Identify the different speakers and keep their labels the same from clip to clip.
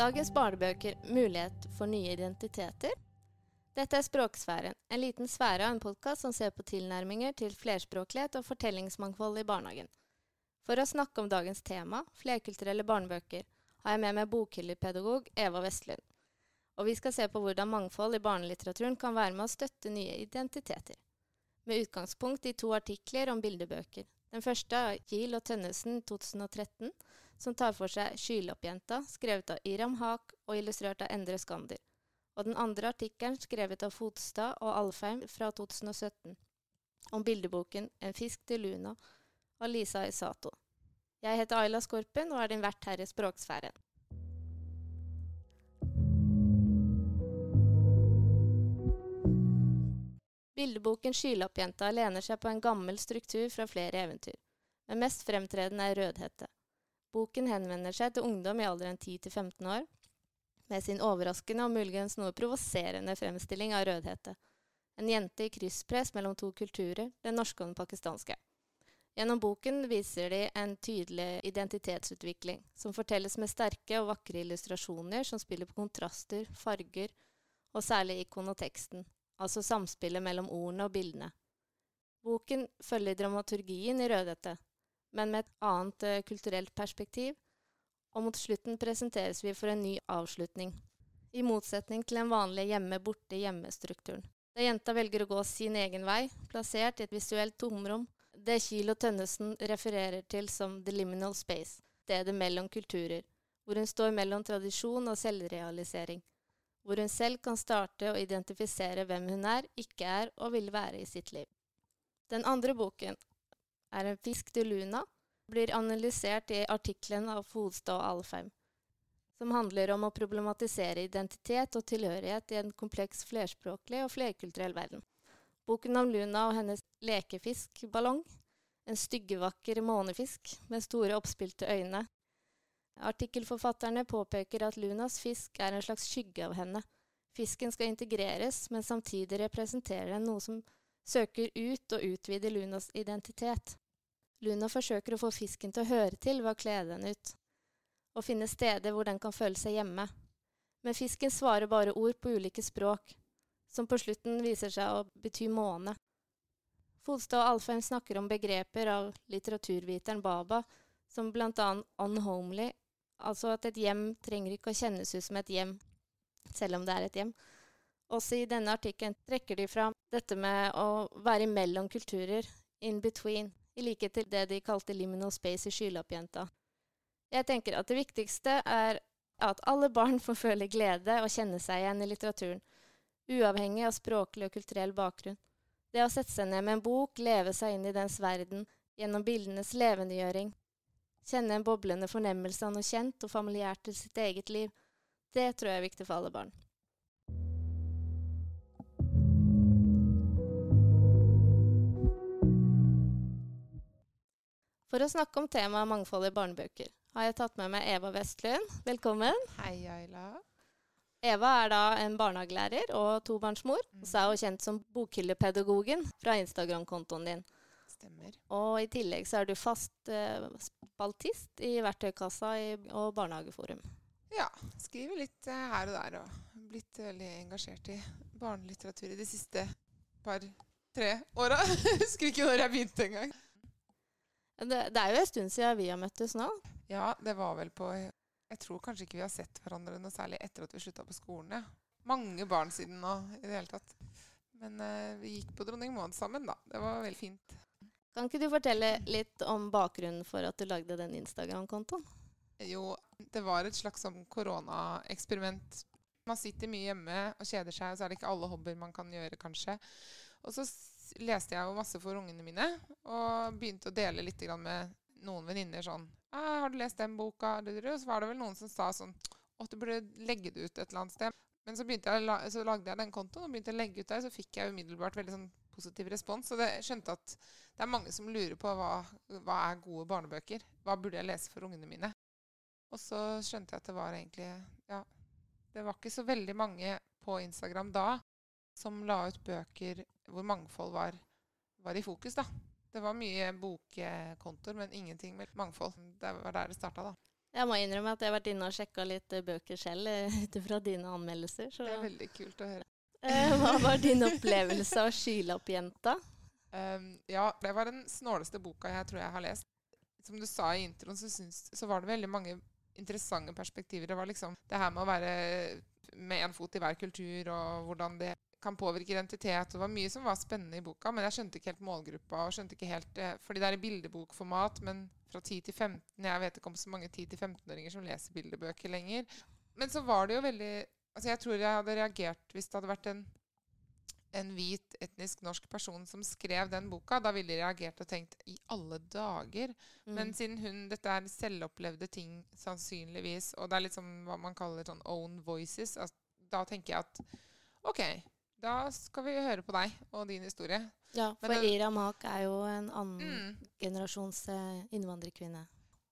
Speaker 1: Dagens barnebøker mulighet for nye identiteter. Dette er Språksfæren, en liten sfære av en podkast som ser på tilnærminger til flerspråklighet og fortellingsmangfold i barnehagen. For å snakke om dagens tema, flerkulturelle barnebøker, har jeg med meg bokhyllepedagog Eva Vestlund. Og vi skal se på hvordan mangfold i barnelitteraturen kan være med å støtte nye identiteter. Med utgangspunkt i to artikler om bildebøker. Den første er Giel og Tønnesen 2013, som tar for seg Skylappjenta, skrevet av Iram Haak og illustrert av Endre Skander. Og den andre artikkelen skrevet av Fotstad og Alfheim fra 2017, om bildeboken En fisk til Luna av Lisa Isato. Jeg heter Ayla Skorpen og er din vert her i Språksfæren. Bildeboken Skylappjenta lener seg på en gammel struktur fra flere eventyr, men mest fremtredende er Rødhette. Boken henvender seg til ungdom i alderen 10-15 år, med sin overraskende og muligens noe provoserende fremstilling av Rødhette. En jente i krysspress mellom to kulturer, den norske og den pakistanske. Gjennom boken viser de en tydelig identitetsutvikling, som fortelles med sterke og vakre illustrasjoner som spiller på kontraster, farger og særlig ikonoteksten, altså samspillet mellom ordene og bildene. Boken følger dramaturgien i Rødhette, men med et annet uh, kulturelt perspektiv, og mot slutten presenteres vi for en ny avslutning, i motsetning til den vanlige hjemme-borte-hjemme-strukturen. Da jenta velger å gå sin egen vei, plassert i et visuelt tomrom, det Kiel og Tønnesen refererer til som the liminal space, stedet mellom kulturer, hvor hun står mellom tradisjon og selvrealisering hvor hun selv kan starte å identifisere hvem hun er, ikke er og vil være i sitt liv. Den andre boken er En fisk til Luna, blir analysert i artikkelen av Fodstad og Alfheim, som handler om å problematisere identitet og tilhørighet i en kompleks flerspråklig og flerkulturell verden. Boken om Luna og hennes lekefiskballong, en styggevakker månefisk med store oppspilte øyne, Artikkelforfatterne påpeker at Lunas fisk er en slags skygge av henne. Fisken skal integreres, men samtidig representerer den noe som søker ut og utvider Lunas identitet. Luna forsøker å få fisken til å høre til ved å kle den ut, og finne steder hvor den kan føle seg hjemme. Men fisken svarer bare ord på ulike språk, som på slutten viser seg å bety måne. Fodstad og Alfheim snakker om begreper av litteraturviteren Baba, som annet unhomely Altså at et hjem trenger ikke å kjennes ut som et hjem, selv om det er et hjem. Også i denne artikkelen trekker de fram dette med å være mellom kulturer, in between, i likhet til det de kalte liminal space i Skylappjenta. Jeg tenker at det viktigste er at alle barn får føle glede og kjenne seg igjen i litteraturen, uavhengig av språklig og kulturell bakgrunn. Det å sette seg ned med en bok, leve seg inn i dens verden, gjennom bildenes levendegjøring, Kjenne en boblende fornemmelse av noe kjent og familiært til sitt eget liv. Det tror jeg er viktig for alle barn. For å snakke om temaet mangfold i barnebøker har jeg tatt med meg Eva Vestlund. Velkommen.
Speaker 2: Hei, Ayla.
Speaker 1: Eva er da en barnehagelærer og tobarnsmor. Mm. Så er hun kjent som Bokhyllepedagogen fra Instagram-kontoen din.
Speaker 2: Stemmer.
Speaker 1: Og i tillegg så er du fast eh, spaltist i Verktøykassa i, og Barnehageforum.
Speaker 2: Ja. Skriver litt eh, her og der og blitt veldig engasjert i barnelitteratur i de siste par-tre åra. Husker ikke når jeg begynte engang.
Speaker 1: Det, det er jo en stund siden vi har møttes nå.
Speaker 2: Ja, det var vel på Jeg tror kanskje ikke vi har sett hverandre noe særlig etter at vi slutta på skolen. Ja. Mange barn siden nå i det hele tatt. Men eh, vi gikk på Dronning Maud sammen, da. Det var veldig fint.
Speaker 1: Kan ikke du fortelle litt om bakgrunnen for at du lagde den Instagram-kontoen?
Speaker 2: Jo, det var et slags sånn koronaeksperiment. Man sitter mye hjemme og kjeder seg, og så er det ikke alle hobbyer man kan gjøre, kanskje. Og så leste jeg jo masse for ungene mine, og begynte å dele litt med noen venninner sånn 'Har du lest den boka?' Og så var det vel noen som sa sånn 'Å, du burde legge det ut et eller annet sted'. Men så, jeg, så lagde jeg den kontoen og begynte å legge ut der, så fikk jeg umiddelbart veldig sånn positiv respons. Og jeg skjønte at det er mange som lurer på hva, hva er gode barnebøker. Hva burde jeg lese for ungene mine? Og så skjønte jeg at det var egentlig Ja, det var ikke så veldig mange på Instagram da som la ut bøker hvor mangfold var, var i fokus, da. Det var mye bokkontoer, men ingenting med mangfold. Det var der det starta, da.
Speaker 1: Jeg må innrømme at jeg har vært inne og sjekka litt bøker selv eh, ut ifra dine anmeldelser. Så
Speaker 2: Det er veldig kult å høre.
Speaker 1: Eh, hva var din opplevelse av Skylappjenta?
Speaker 2: Um, ja, det var den snåleste boka jeg tror jeg har lest. Som du sa i introen, så, syns, så var det veldig mange interessante perspektiver. Det var liksom det her med å være med en fot i hver kultur, og hvordan det kan påvirke identitet. Det var mye som var spennende i boka, men jeg skjønte ikke helt målgruppa. og skjønte ikke helt, eh, Fordi det er i bildebokformat, men fra 10 til 15 Jeg vet ikke om så mange 10-15-åringer som leser bildebøker lenger. Men så var det jo veldig altså Jeg tror jeg hadde reagert hvis det hadde vært en, en hvit etnisk norsk person som skrev den boka. Da ville de reagert og tenkt I alle dager!
Speaker 1: Mm.
Speaker 2: Men siden hun Dette er selvopplevde ting, sannsynligvis, og det er litt sånn hva man kaller sånn own voices, altså, da tenker jeg at OK, da skal vi høre på deg og din historie.
Speaker 1: ja, for
Speaker 2: det-
Speaker 1: Ira Mak er jo en annen
Speaker 2: Mm.
Speaker 1: generasjons eh, innvandrerkvinne.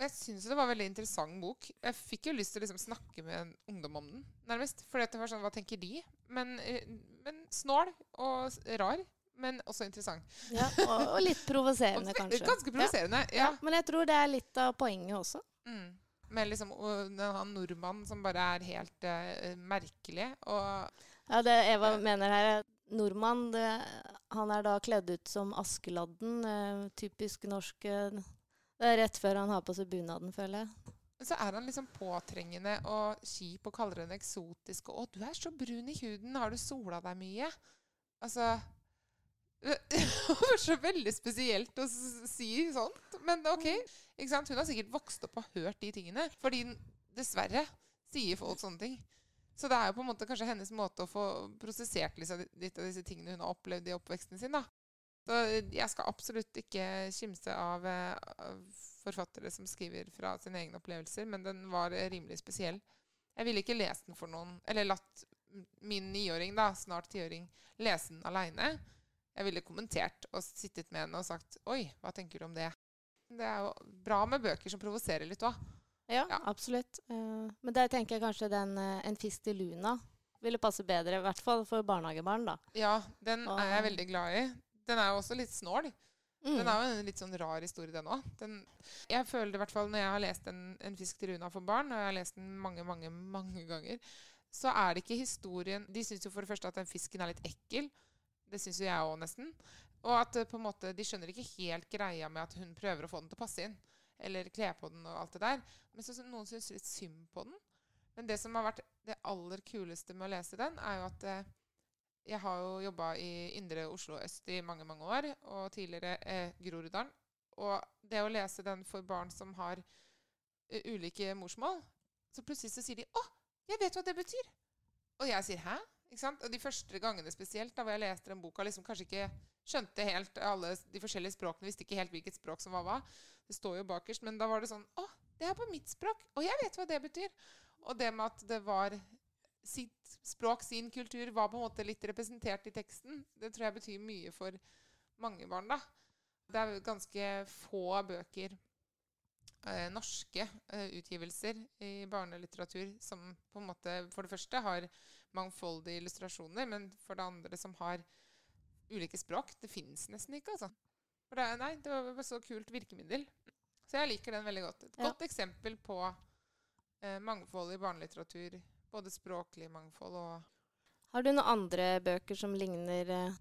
Speaker 2: Og Jeg syns det var en veldig interessant bok. Jeg fikk jo lyst til å liksom snakke med en ungdom om den, nærmest. For det var sånn, hva tenker de? Men, eh, men snål og rar, men også interessant.
Speaker 1: Ja, og, og litt provoserende, kanskje.
Speaker 2: Ganske provoserende.
Speaker 1: Ja.
Speaker 2: Ja.
Speaker 1: ja, men jeg tror det er litt av poenget også.
Speaker 2: Mm. Med liksom han nordmannen som bare er helt uh, merkelig. Og
Speaker 1: Ja, det Eva mener her, er nordmann det, Han er da kledd ut som Askeladden. Uh, typisk norsk Det er rett før han har på seg bunaden, føler jeg.
Speaker 2: så er han liksom påtrengende og kjip og kaller henne eksotisk. Og 'Å, du er så brun i huden. Har du sola deg mye?' Altså Det var så veldig spesielt å si sånt. Men OK. Ikke sant? Hun har sikkert vokst opp og hørt de tingene. Fordi dessverre sier folk sånne ting. Så det er jo på en måte kanskje hennes måte å få prosessert litt av disse tingene hun har opplevd i oppveksten sin. da. Så jeg skal absolutt ikke kimse av, eh, av forfattere som skriver fra sine egne opplevelser, men den var eh, rimelig spesiell. Jeg ville ikke lest den for noen, eller latt min niåring, da, snart tiåring, lese den aleine. Jeg ville kommentert og sittet med henne og sagt Oi, hva tenker du om det? Det er jo bra med bøker som provoserer litt òg.
Speaker 1: Ja,
Speaker 2: Ja.
Speaker 1: absolutt. Eh, men der tenker jeg kanskje den En fisk til luna ville passe bedre, i hvert fall for barnehagebarn, da.
Speaker 2: Ja, den er jeg veldig glad i. Den er jo også litt snål.
Speaker 1: Mm.
Speaker 2: Den er jo en litt sånn rar historie, den òg. Jeg føler det i hvert fall når jeg har lest en, en 'Fisk til Runa for barn', og jeg har lest den mange, mange, mange ganger, så er det ikke historien De syns jo for det første at den fisken er litt ekkel. Det syns jo jeg òg, nesten. Og at eh, på en måte, de skjønner ikke helt greia med at hun prøver å få den til å passe inn. Eller kle på den og alt det der. Men så, så noen syns litt synd på den. Men det som har vært det aller kuleste med å lese den, er jo at eh, jeg har jo jobba i indre Oslo øst i mange, mange år, og tidligere eh, Groruddalen. Og det å lese den for barn som har uh, ulike morsmål, så plutselig så sier de 'Å, jeg vet hva det betyr'. Og jeg sier 'hæ?' Ikke sant? Og de første gangene spesielt, da hvor jeg leste den boka, liksom kanskje ikke skjønte helt alle de forskjellige språkene, visste ikke helt hvilket språk som var hva. Det står jo bakerst, men da var det sånn 'Å, det er på mitt språk', og jeg vet hva det betyr'. Og det med at det var sitt språk, sin kultur, var på en måte litt representert i teksten. Det tror jeg betyr mye for mange barn, da. Det er ganske få bøker, eh, norske eh, utgivelser i barnelitteratur, som på en måte for det første har mangfoldige illustrasjoner, men for det andre som har ulike språk. Det fins nesten ikke, altså. Det, nei, det var så kult virkemiddel. Så jeg liker den veldig godt. Et
Speaker 1: Ja.
Speaker 2: godt eksempel på eh, mangfold i barnelitteratur. Både språklig mangfold og
Speaker 1: Har du noen andre bøker som ligner eh,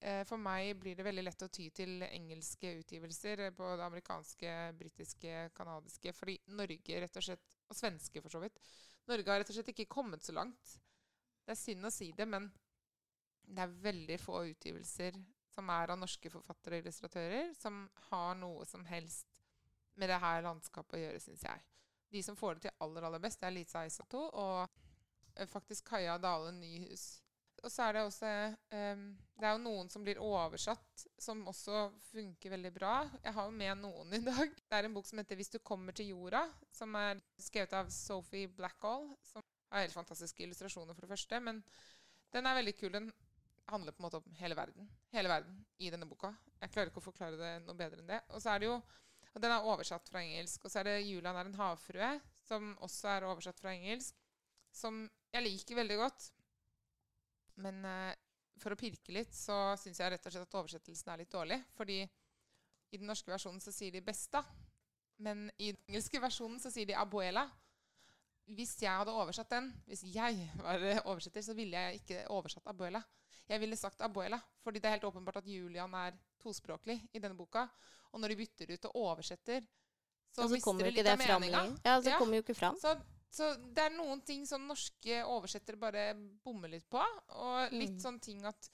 Speaker 2: eh, For meg blir det veldig lett å ty til engelske utgivelser. eh, Både amerikanske, britiske, canadiske. Fordi Norge rett og slett Og svenske, for så vidt. Norge har rett og slett ikke kommet så langt. Det er synd å si det, men det er veldig få utgivelser som er av norske forfattere og illustratører, som har noe som helst med det her landskapet å gjøre, syns jeg. De som får det til aller, aller best, det er Lisa Aisato og eh, faktisk Kaja Dale Nyhus. Og så er det også um, Det er jo noen som blir oversatt, som også funker veldig bra. Jeg har jo med noen i dag. Det er en bok som heter 'Hvis du kommer til jorda', som er skrevet av Sophie Blackall. Som har helt fantastiske illustrasjoner, for det første. Men den er veldig kul. Den handler på en måte om hele verden. Hele verden i denne boka. Jeg klarer ikke å forklare det noe bedre enn det. Og så er det jo og Den er oversatt fra engelsk. Og så er det 'Julian er en havfrue', som også er oversatt fra engelsk. Som jeg liker veldig godt. Men eh, for å pirke litt, så syns jeg rett og slett at oversettelsen er litt dårlig. Fordi i den norske versjonen så sier de 'besta'. Men i den engelske versjonen så sier de 'abuela'. Hvis jeg hadde oversatt den, hvis jeg var oversetter, så ville jeg ikke oversatt 'abuela'. Jeg ville sagt 'abuela', fordi det er helt åpenbart at Julian er tospråklig i denne boka. Og når de bytter ut og oversetter, så,
Speaker 1: så
Speaker 2: mister
Speaker 1: de
Speaker 2: det litt av meninga.
Speaker 1: Ja, så
Speaker 2: Ja.
Speaker 1: kommer jo ikke fram.
Speaker 2: Så, så det er noen ting som norske oversettere bare bommer litt på. Og litt
Speaker 1: Mm.
Speaker 2: sånn ting at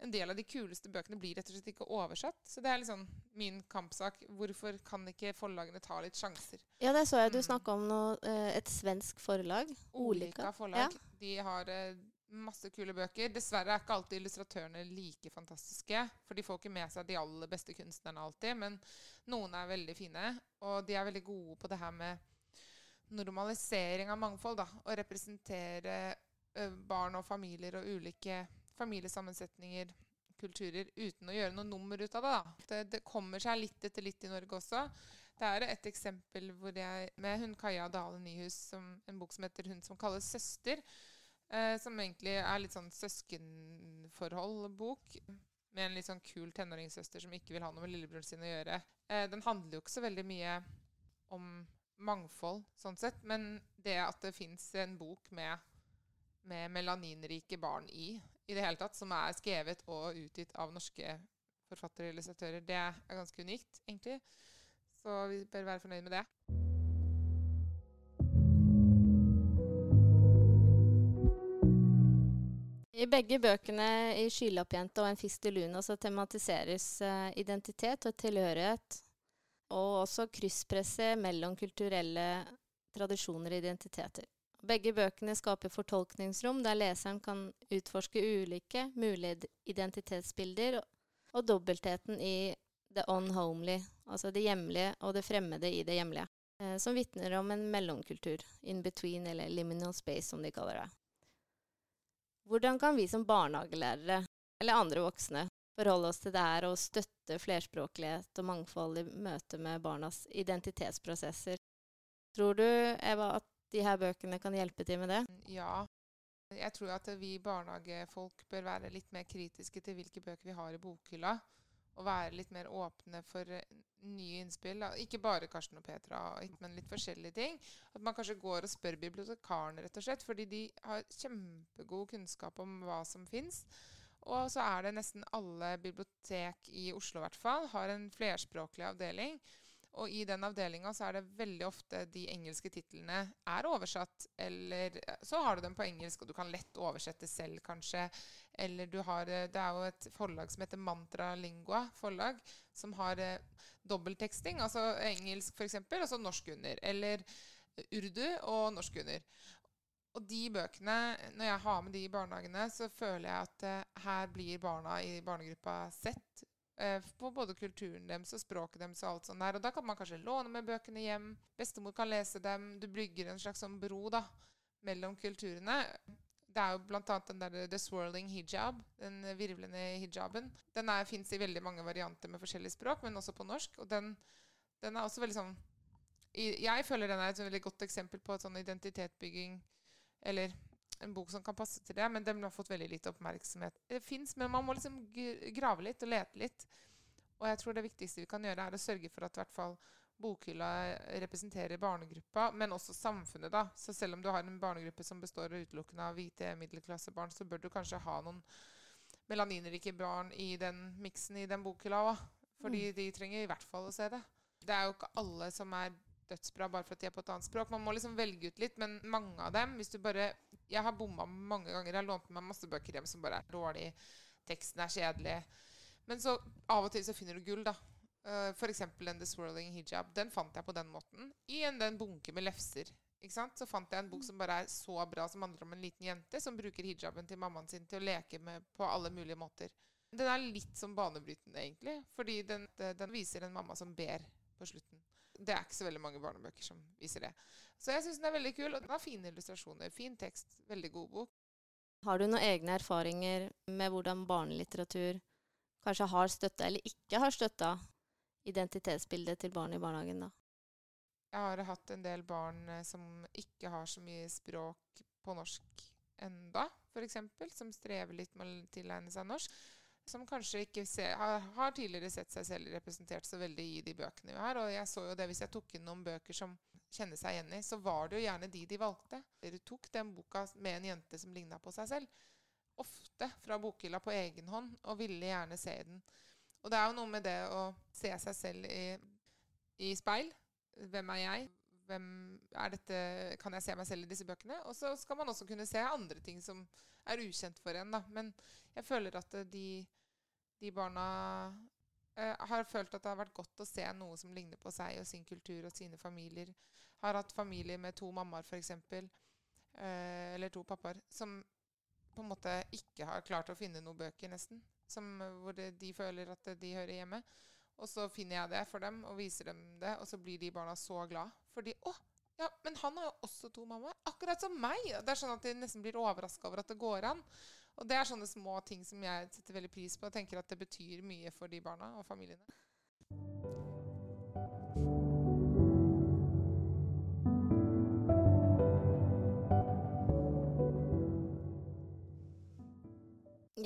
Speaker 2: en del av de kuleste bøkene blir rett og slett ikke oversatt. Så det er liksom min kampsak. Hvorfor kan ikke forlagene ta litt sjanser?
Speaker 1: Ja, det så jeg du
Speaker 2: Mm.
Speaker 1: snakka om noe, eh, et svensk forlag. Olika.
Speaker 2: Forlag. De har eh, masse kule bøker. Dessverre er ikke alltid illustratørene like fantastiske. For de får ikke med seg de aller beste kunstnerne alltid. Men noen er veldig fine. Og de er veldig gode på det her med normalisering av mangfold. da, Å representere barn og familier og ulike familiesammensetninger, kulturer, uten å gjøre noe nummer ut av det. da. Det, det kommer seg litt etter litt i Norge også. Det er et eksempel hvor jeg, med hun Kaja Dale Nyhus, som, en bok som heter 'Hun som kalles søster', eh, som egentlig er litt sånn søskenforhold-bok. Med en litt sånn kul tenåringssøster som ikke vil ha noe med lillebroren sin å gjøre. Eh, den handler jo ikke så veldig mye om mangfold, sånn sett, men det at det fins en bok med, med melaninrike barn i, i det hele tatt, som er skrevet og utgitt av norske forfattere og illustratører, det er ganske unikt, egentlig. Så vi bør være fornøyd med det.
Speaker 1: I begge bøkene i 'Skylappjenta' og 'En fisk til Luna' så tematiseres eh, identitet og tilhørighet, og også krysspresset mellom kulturelle tradisjoner og identiteter. Begge bøkene skaper fortolkningsrom der leseren kan utforske ulike mulige identitetsbilder og, og dobbeltheten i det unhomely, altså det hjemlige og det fremmede i det hjemlige, eh, som vitner om en mellomkultur, in between eller liminal space som de kaller det. Hvordan kan vi som barnehagelærere, eller andre voksne, forholde oss til det her og støtte flerspråklighet og mangfold i møte med barnas identitetsprosesser? Tror du, Eva, at de her bøkene kan hjelpe til med det?
Speaker 2: Ja. Jeg tror at vi barnehagefolk bør være litt mer kritiske til hvilke bøker vi har i bokhylla. Og være litt mer åpne for eh, nye innspill. Ikke bare Karsten og Petra, men litt forskjellige ting. At man kanskje går og spør bibliotekaren, rett og slett. Fordi de har kjempegod kunnskap om hva som fins. Og så er det nesten alle bibliotek i Oslo i hvert fall har en flerspråklig avdeling. Og i den avdelinga så er det veldig ofte de engelske titlene er oversatt. Eller så har du dem på engelsk, og du kan lett oversette selv, kanskje. Eller du har eh, Det er jo et forlag som heter Mantra Lingua forlag, som har eh, dobbeltteksting. Altså engelsk f.eks., og så norsk under. Eller urdu og norsk under. Og de bøkene, når jeg har med de i barnehagene, så føler jeg at eh, her blir barna i barnegruppa sett. Eh, på både kulturen deres og språket deres og alt sånt der. Og da kan man kanskje låne med bøkene hjem. Bestemor kan lese dem. Du bygger en slags sånn bro da, mellom kulturene. Det er jo annet den der The Swirling Hijab, den virvlende hijaben. Den fins i veldig mange varianter med forskjellige språk, men også på norsk. Og den, den er også veldig sånn Jeg føler den er et veldig godt eksempel på sånn identitetsbygging eller en bok som kan passe til det, men den har fått veldig lite oppmerksomhet. Det fins, men man må liksom grave litt og lete litt. Og jeg tror det viktigste vi kan gjøre, er å sørge for at i hvert fall bokhylla representerer barnegruppa, men også samfunnet, da. Så selv om du har en barnegruppe som består utelukkende av hvite middelklassebarn, så bør du kanskje ha noen melaninrike barn i den miksen i den bokhylla òg. Fordi de trenger i hvert fall å se det. Det er jo ikke alle som er dødsbra bare for at de er på et annet språk. Man må liksom velge ut litt, men mange av dem hvis du bare, Jeg har bomma mange ganger. Jeg har lånt meg masse bøker hjem som bare er dårlig. Teksten er kjedelig. Men så av og til så finner du gull, da. Uh, for eksempel den The Swirling Hijab. Den fant jeg på den måten. I en den bunke med lefser. Ikke sant? Så fant jeg en bok som bare er så bra, som handler om en liten jente som bruker hijaben til mammaen sin til å leke med på alle mulige måter. Den er litt som banebrytende, egentlig. Fordi den, den viser en mamma som ber på slutten. Det er ikke så veldig mange barnebøker som viser det. Så jeg syns den er veldig kul, og den har fine illustrasjoner. Fin tekst. Veldig god bok.
Speaker 1: Har du noen egne erfaringer med hvordan barnelitteratur kanskje har støtta eller ikke har støtta identitetsbildet til barn i barnehagen, da?
Speaker 2: Jeg har hatt en del barn eh, som ikke har så mye språk på norsk enda, f.eks., som strever litt med å tilegne seg norsk. Som kanskje ikke ser, har, har, tidligere sett seg selv representert så veldig i de bøkene vi har. Og jeg så jo det hvis jeg tok inn noen bøker som kjenner seg igjen i, så var det jo gjerne de de valgte. Dere tok den boka med en jente som ligna på seg selv. Ofte fra bokhylla på egen hånd, og ville gjerne se den. Og det er jo noe med det å se seg selv i, i speil. Hvem er jeg? Hvem er dette, kan jeg se meg selv i disse bøkene? Og så skal man også kunne se andre ting som er ukjent for en. Da. Men jeg føler at de, de barna eh, har følt at det har vært godt å se noe som ligner på seg og sin kultur og sine familier. Har hatt familie med to mammaer, f.eks., eh, eller to pappaer, som på en måte ikke har klart å finne noen bøker, nesten. Som, hvor det, de føler at de hører hjemme. Og så finner jeg det for dem og viser dem det, og så blir de barna så glad. Fordi 'Å, ja, men han har jo også to mammaer. Akkurat som meg!' Det er sånn at de nesten blir overraska over at det går an. Og det er sånne små ting som jeg setter veldig pris på og tenker at det betyr mye for de barna og familiene.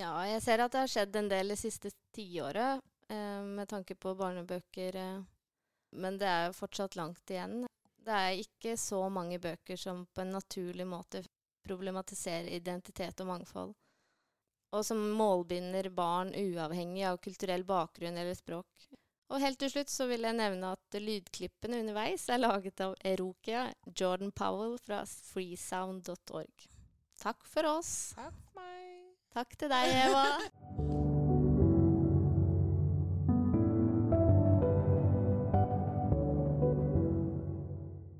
Speaker 1: Ja, jeg ser at det har skjedd en del det siste tiåret eh, med tanke på barnebøker. Eh, men det er jo fortsatt langt igjen. Det er ikke så mange bøker som på en naturlig måte problematiserer identitet og mangfold, og som målbinder barn uavhengig av kulturell bakgrunn eller språk. Og helt til slutt så vil jeg nevne at lydklippene underveis er laget av Erokia Jordan Powell fra freesound.org. Takk for oss.
Speaker 2: Takk for meg.
Speaker 1: Takk til deg, Eva.